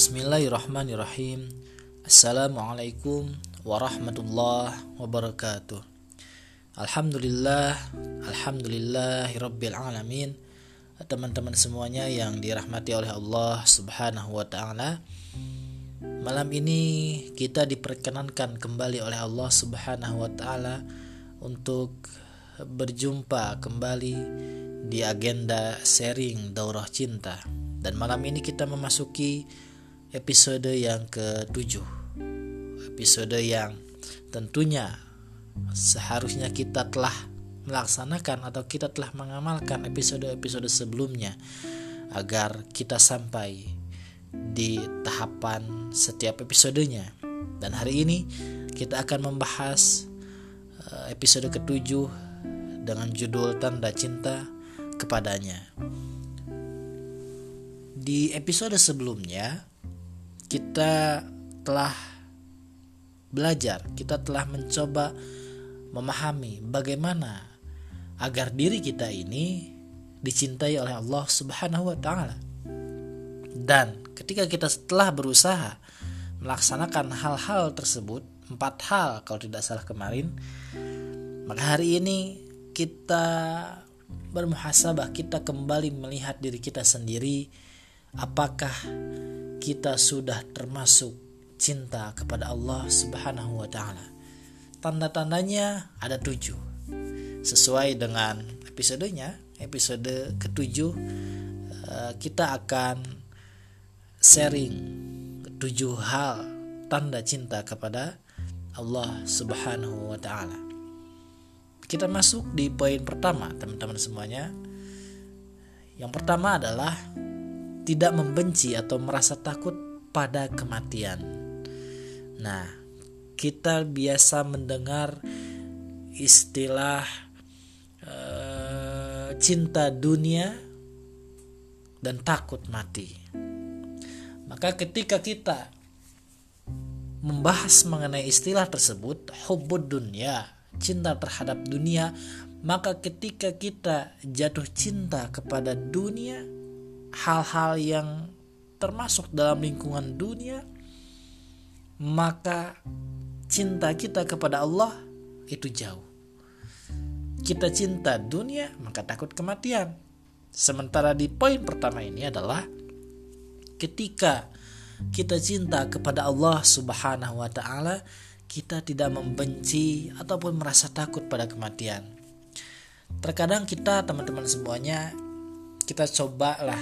Bismillahirrahmanirrahim. Assalamualaikum warahmatullahi wabarakatuh. Alhamdulillah Alhamdulillahirabbil alamin. Teman-teman semuanya yang dirahmati oleh Allah subhanahu wa ta'ala. Malam ini kita diperkenankan kembali oleh Allah subhanahu wa ta'ala Untuk berjumpa kembali di agenda sharing daurah cinta. Dan malam ini kita memasuki episode yang ketujuh Episode yang tentunya seharusnya kita telah melaksanakan atau kita telah mengamalkan episode-episode sebelumnya agar kita sampai di tahapan setiap episodenya. Dan hari ini kita akan membahas eh, episode ketujuh dengan judul Tanda Cinta kepadanya. Di episode sebelumnya kita telah belajar, kita telah mencoba memahami bagaimana agar diri kita ini dicintai oleh Allah Subhanahu wa taala. Dan ketika kita setelah berusaha melaksanakan hal-hal tersebut, empat hal kalau tidak salah kemarin, maka hari ini kita bermuhasabah, kita kembali melihat diri kita sendiri apakah kita sudah termasuk cinta kepada Allah Subhanahu wa taala. Tanda-tandanya ada tujuh. Sesuai dengan episodenya, episode ketujuh eh, kita akan sharing tujuh hal tanda cinta kepada Allah Subhanahu wa taala. Kita masuk di poin pertama, teman-teman semuanya. Yang pertama adalah tidak membenci atau merasa takut pada kematian. Nah, kita biasa mendengar istilah uh, cinta dunia dan takut mati. Maka ketika kita membahas mengenai istilah tersebut, hubud dunia, cinta terhadap dunia, maka ketika kita jatuh cinta kepada dunia, hal-hal yang termasuk dalam lingkungan dunia, maka cinta kita kepada Allah itu jauh. Kita cinta dunia, maka takut kematian. Sementara di poin pertama ini adalah ketika kita cinta kepada Allah Subhanahu wa taala, kita tidak membenci ataupun merasa takut pada kematian. Terkadang kita teman-teman semuanya kita cobalah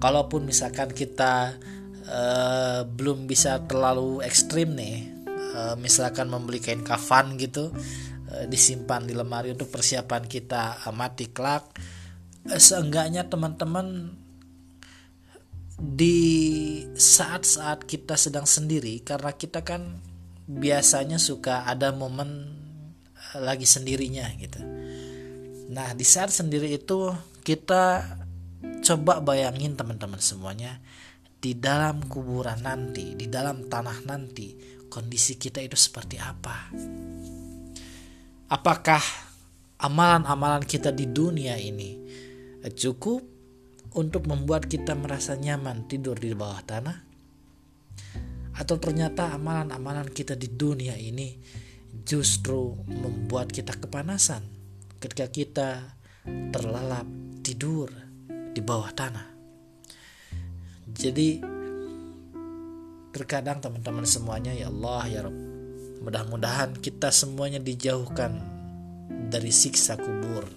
kalaupun misalkan kita uh, belum bisa terlalu ekstrim nih uh, misalkan membeli kain kafan gitu uh, disimpan di lemari untuk persiapan kita uh, mati kelak uh, seenggaknya teman-teman di saat-saat kita sedang sendiri karena kita kan biasanya suka ada momen lagi sendirinya gitu. Nah, di saat sendiri itu kita coba bayangin teman-teman semuanya di dalam kuburan nanti, di dalam tanah nanti, kondisi kita itu seperti apa? Apakah amalan-amalan kita di dunia ini cukup untuk membuat kita merasa nyaman tidur di bawah tanah? Atau ternyata amalan-amalan kita di dunia ini justru membuat kita kepanasan ketika kita terlelap tidur di bawah tanah? Jadi terkadang teman-teman semuanya ya Allah ya Rob mudah-mudahan kita semuanya dijauhkan dari siksa kubur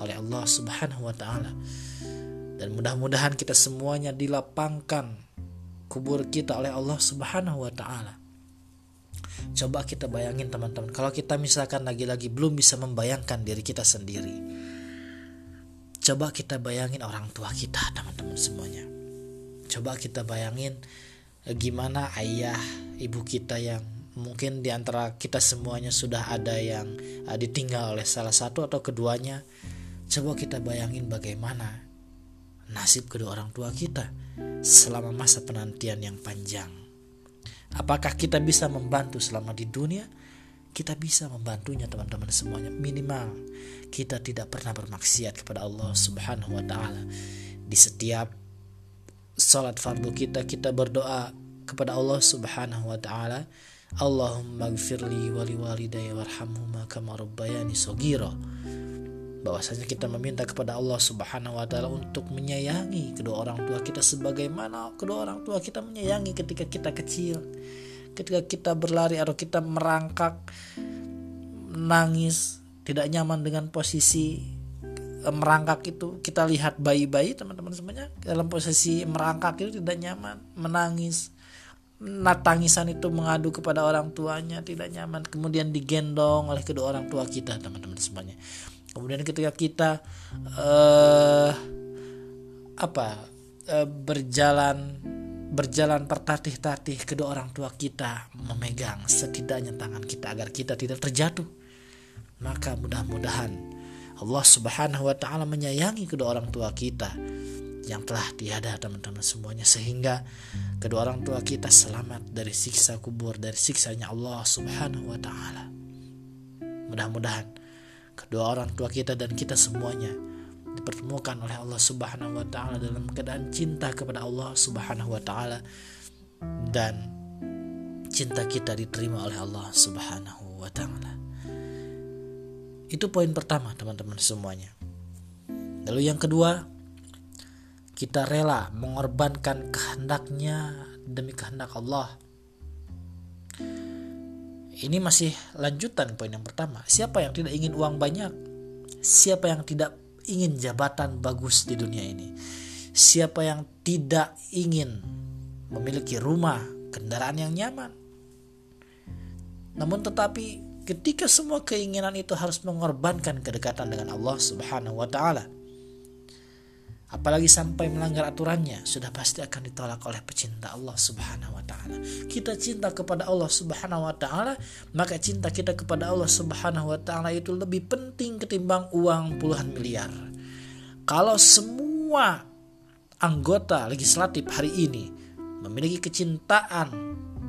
oleh Allah Subhanahu wa taala. Dan mudah-mudahan kita semuanya dilapangkan kubur kita oleh Allah Subhanahu wa taala. Coba kita bayangin teman-teman, kalau kita misalkan lagi-lagi belum bisa membayangkan diri kita sendiri. Coba kita bayangin orang tua kita, teman-teman semuanya Coba kita bayangin eh, gimana ayah ibu kita yang mungkin di antara kita semuanya sudah ada yang uh, ditinggal oleh salah satu atau keduanya. Coba kita bayangin bagaimana nasib kedua orang tua kita selama masa penantian yang panjang. Apakah kita bisa membantu selama di dunia? Kita bisa membantunya teman-teman semuanya. Minimal kita tidak pernah bermaksiat kepada Allah Subhanahu wa taala. Di setiap salat fardu kita kita berdoa kepada Allah Subhanahu wa taala Allahumma gfirli wali walidayya warhamhuma kama rabbayani bahwasanya kita meminta kepada Allah Subhanahu wa taala untuk menyayangi kedua orang tua kita sebagaimana kedua orang tua kita menyayangi ketika kita kecil ketika kita berlari atau kita merangkak nangis tidak nyaman dengan posisi eh, merangkak itu kita lihat bayi-bayi teman-teman semuanya dalam posisi merangkak itu tidak nyaman menangis. Nah tangisan itu mengadu kepada orang tuanya tidak nyaman. Kemudian digendong oleh kedua orang tua kita teman-teman semuanya. Kemudian ketika kita uh, apa uh, berjalan berjalan tertatih-tatih kedua orang tua kita memegang setidaknya tangan kita agar kita tidak terjatuh. Maka mudah-mudahan Allah Subhanahu wa taala menyayangi kedua orang tua kita yang telah tiada teman-teman semuanya sehingga kedua orang tua kita selamat dari siksa kubur dari siksanya Allah Subhanahu wa taala. Mudah-mudahan kedua orang tua kita dan kita semuanya dipertemukan oleh Allah Subhanahu wa taala dalam keadaan cinta kepada Allah Subhanahu wa taala dan cinta kita diterima oleh Allah Subhanahu wa taala. Itu poin pertama, teman-teman semuanya. Lalu yang kedua, kita rela mengorbankan kehendaknya demi kehendak Allah ini masih lanjutan poin yang pertama. Siapa yang tidak ingin uang banyak? Siapa yang tidak ingin jabatan bagus di dunia ini? Siapa yang tidak ingin memiliki rumah, kendaraan yang nyaman? Namun tetapi ketika semua keinginan itu harus mengorbankan kedekatan dengan Allah Subhanahu wa taala apalagi sampai melanggar aturannya sudah pasti akan ditolak oleh pecinta Allah Subhanahu wa taala. Kita cinta kepada Allah Subhanahu wa taala, maka cinta kita kepada Allah Subhanahu wa taala itu lebih penting ketimbang uang puluhan miliar. Kalau semua anggota legislatif hari ini memiliki kecintaan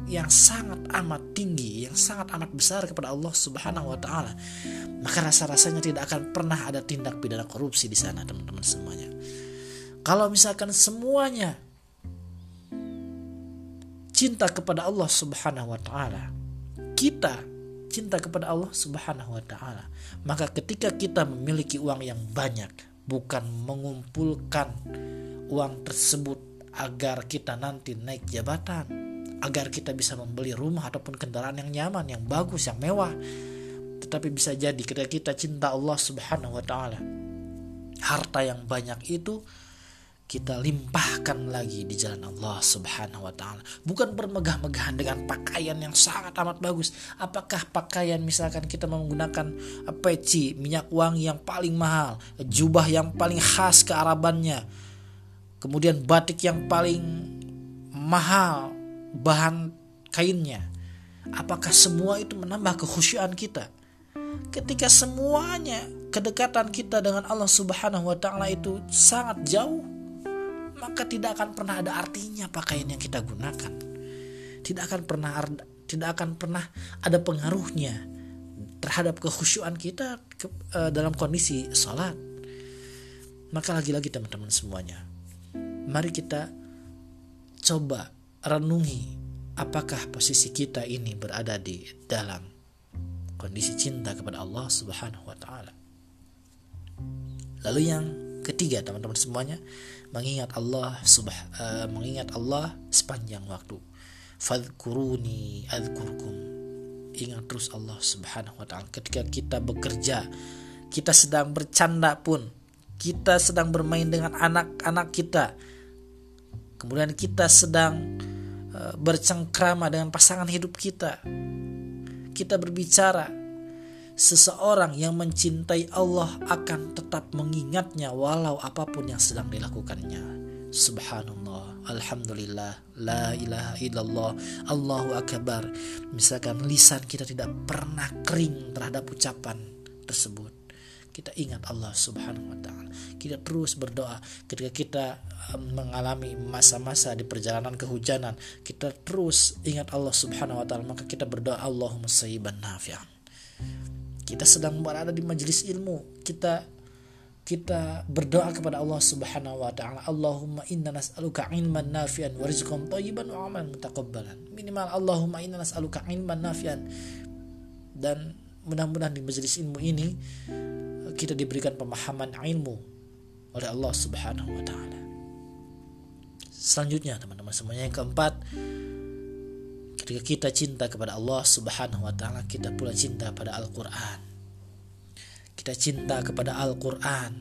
yang sangat amat tinggi, yang sangat amat besar kepada Allah Subhanahu wa taala, maka rasa-rasanya tidak akan pernah ada tindak pidana korupsi di sana, teman-teman semuanya. Kalau misalkan semuanya cinta kepada Allah Subhanahu wa taala, kita cinta kepada Allah Subhanahu wa taala, maka ketika kita memiliki uang yang banyak, bukan mengumpulkan uang tersebut agar kita nanti naik jabatan, agar kita bisa membeli rumah ataupun kendaraan yang nyaman, yang bagus, yang mewah. Tetapi bisa jadi ketika kita cinta Allah Subhanahu wa taala, harta yang banyak itu kita limpahkan lagi di jalan Allah Subhanahu wa taala. Bukan bermegah-megahan dengan pakaian yang sangat amat bagus. Apakah pakaian misalkan kita menggunakan peci, minyak wangi yang paling mahal, jubah yang paling khas kearabannya. Kemudian batik yang paling mahal bahan kainnya. Apakah semua itu menambah kekhusyuan kita? Ketika semuanya kedekatan kita dengan Allah Subhanahu wa taala itu sangat jauh maka tidak akan pernah ada artinya pakaian yang kita gunakan. Tidak akan pernah tidak akan pernah ada pengaruhnya terhadap kekhusyuan kita ke, uh, dalam kondisi sholat. Maka lagi-lagi teman-teman semuanya, mari kita coba renungi apakah posisi kita ini berada di dalam kondisi cinta kepada Allah Subhanahu wa taala. Lalu yang ketiga teman-teman semuanya, mengingat Allah subh uh, mengingat Allah sepanjang waktu. Fadkuruni adzkurkum. Ingat terus Allah Subhanahu wa taala ketika kita bekerja, kita sedang bercanda pun, kita sedang bermain dengan anak-anak kita. Kemudian kita sedang uh, bercengkrama dengan pasangan hidup kita. Kita berbicara, seseorang yang mencintai Allah akan tetap mengingatnya walau apa pun yang sedang dilakukannya. Subhanallah, Alhamdulillah, La ilaha illallah, Allahu Akbar. Misalkan lisan kita tidak pernah kering terhadap ucapan tersebut. Kita ingat Allah subhanahu wa ta'ala. Kita terus berdoa ketika kita um, mengalami masa-masa di perjalanan kehujanan. Kita terus ingat Allah subhanahu wa ta'ala. Maka kita berdoa Allahumma sayyiban nafi'an kita sedang berada di majelis ilmu. Kita kita berdoa kepada Allah Subhanahu wa taala. Allahumma inna nas'aluka ilman nafi'an wa rizqan thayyiban wa amalan mutaqabbalan. Minimal Allahumma inna nas'aluka ilman nafi'an. Dan mudah-mudahan di majelis ilmu ini kita diberikan pemahaman ilmu oleh Allah Subhanahu wa taala. Selanjutnya teman-teman semuanya yang keempat ketika kita cinta kepada Allah Subhanahu wa taala kita pula cinta pada Al-Qur'an kita cinta kepada Al-Quran.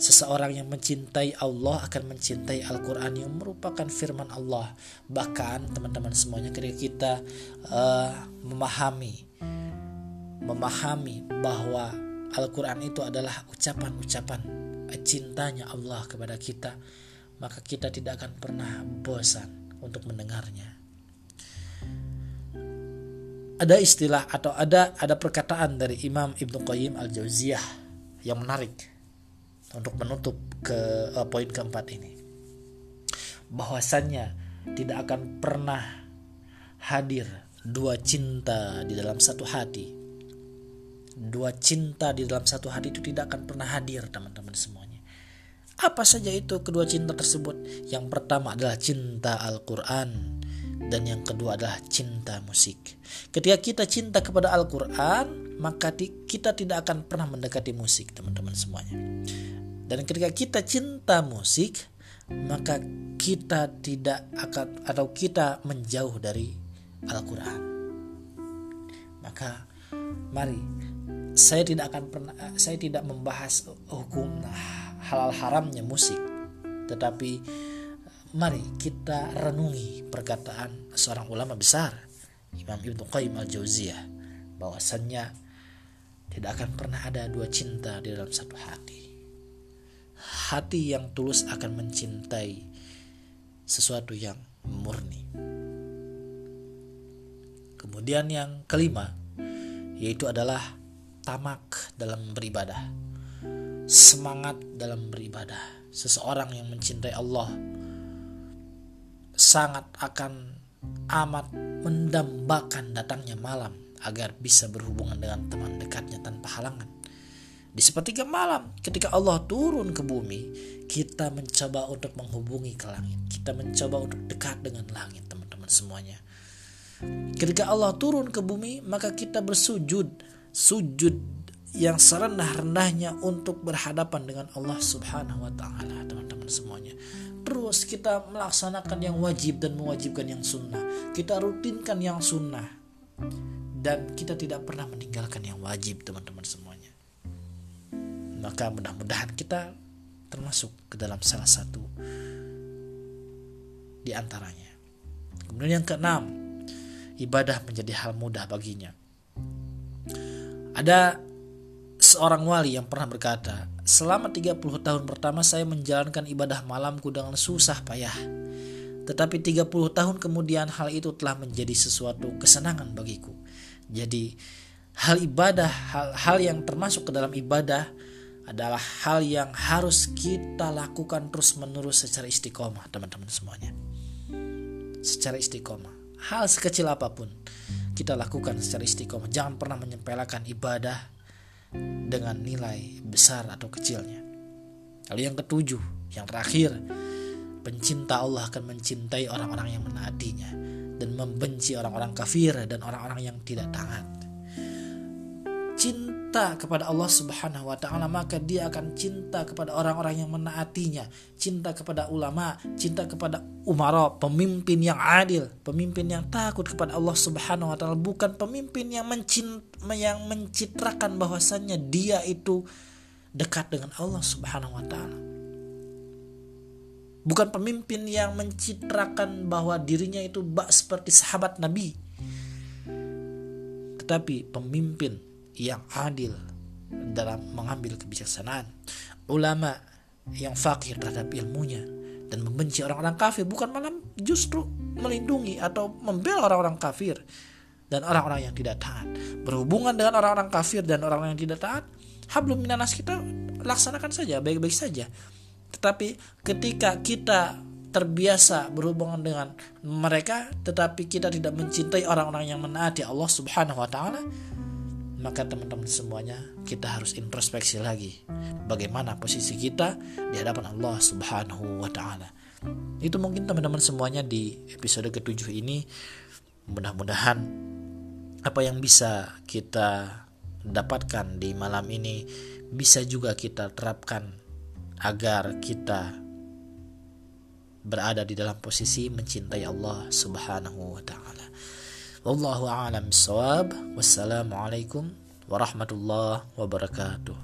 Seseorang yang mencintai Allah akan mencintai Al-Quran yang merupakan firman Allah. Bahkan teman-teman semuanya ketika kita uh, memahami, memahami bahwa Al-Quran itu adalah ucapan-ucapan cintanya Allah kepada kita, maka kita tidak akan pernah bosan untuk mendengarnya ada istilah atau ada ada perkataan dari Imam Ibnu Qayyim al Jauziyah yang menarik untuk menutup ke uh, poin keempat ini. Bahwasannya tidak akan pernah hadir dua cinta di dalam satu hati. Dua cinta di dalam satu hati itu tidak akan pernah hadir teman-teman semuanya. Apa saja itu kedua cinta tersebut? Yang pertama adalah cinta Al-Quran dan yang kedua adalah cinta musik. Ketika kita cinta kepada Al-Quran, maka kita tidak akan pernah mendekati musik, teman-teman semuanya. Dan ketika kita cinta musik, maka kita tidak akan atau kita menjauh dari Al-Quran. Maka mari saya tidak akan pernah saya tidak membahas hukum halal haramnya musik, tetapi mari kita renungi perkataan seorang ulama besar Imam Ibnu Qayyim al-Jauziyah bahwasannya tidak akan pernah ada dua cinta di dalam satu hati. Hati yang tulus akan mencintai sesuatu yang murni. Kemudian yang kelima yaitu adalah tamak dalam beribadah. Semangat dalam beribadah. Seseorang yang mencintai Allah sangat akan amat mendambakan datangnya malam agar bisa berhubungan dengan teman dekatnya tanpa halangan. Di sepertiga malam, ketika Allah turun ke bumi, kita mencoba untuk menghubungi ke langit. Kita mencoba untuk dekat dengan langit, teman-teman semuanya. Ketika Allah turun ke bumi, maka kita bersujud, sujud yang serendah-rendahnya untuk berhadapan dengan Allah Subhanahu wa taala, teman-teman semuanya. Terus kita melaksanakan yang wajib dan mewajibkan yang sunnah. Kita rutinkan yang sunnah. Dan kita tidak pernah meninggalkan yang wajib teman-teman semuanya. Maka mudah-mudahan kita termasuk ke dalam salah satu di antaranya. Kemudian yang keenam ibadah menjadi hal mudah baginya. Ada seorang wali yang pernah berkata, selama 30 tahun pertama saya menjalankan ibadah malamku dengan susah payah. Tetapi 30 tahun kemudian hal itu telah menjadi sesuatu kesenangan bagiku. Jadi hal ibadah, hal-hal yang termasuk ke dalam ibadah adalah hal yang harus kita lakukan terus-menerus secara istiqomah, teman-teman semuanya. Secara istiqomah. Hal sekecil apa pun kita lakukan secara istiqomah. Jangan pernah menyempelekan ibadah dengan nilai besar atau kecilnya. Lalu yang ketujuh, yang terakhir, pencinta Allah akan mencintai orang-orang yang menaatinya dan membenci orang-orang kafir dan orang-orang yang tidak taat. Cinta kepada Allah Subhanahu wa taala maka dia akan cinta kepada orang-orang yang menaatinya, cinta kepada ulama, cinta kepada umara, pemimpin yang adil, pemimpin yang takut kepada Allah Subhanahu wa taala, bukan pemimpin yang mencint yang mencitrakan bahwasannya dia itu dekat dengan Allah Subhanahu wa taala. Bukan pemimpin yang mencitrakan bahwa dirinya itu bak seperti sahabat Nabi. Tetapi pemimpin yang adil dalam mengambil kebijaksanaan, ulama yang fakir terhadap ilmunya dan membenci orang-orang kafir bukan malah justru melindungi atau membela orang-orang kafir dan orang-orang yang tidak taat. Berhubungan dengan orang-orang kafir dan orang-orang yang tidak taat, hablum minanas kita laksanakan saja, baik-baik saja. Tetapi ketika kita terbiasa berhubungan dengan mereka tetapi kita tidak mencintai orang-orang yang menaati Allah Subhanahu wa taala, maka teman-teman semuanya kita harus introspeksi lagi bagaimana posisi kita di hadapan Allah Subhanahu wa taala. Itu mungkin teman-teman semuanya di episode ketujuh ini mudah-mudahan apa yang bisa kita dapatkan di malam ini bisa juga kita terapkan agar kita berada di dalam posisi mencintai Allah Subhanahu wa taala. والله أعلم الصواب والسلام عليكم ورحمة الله وبركاته.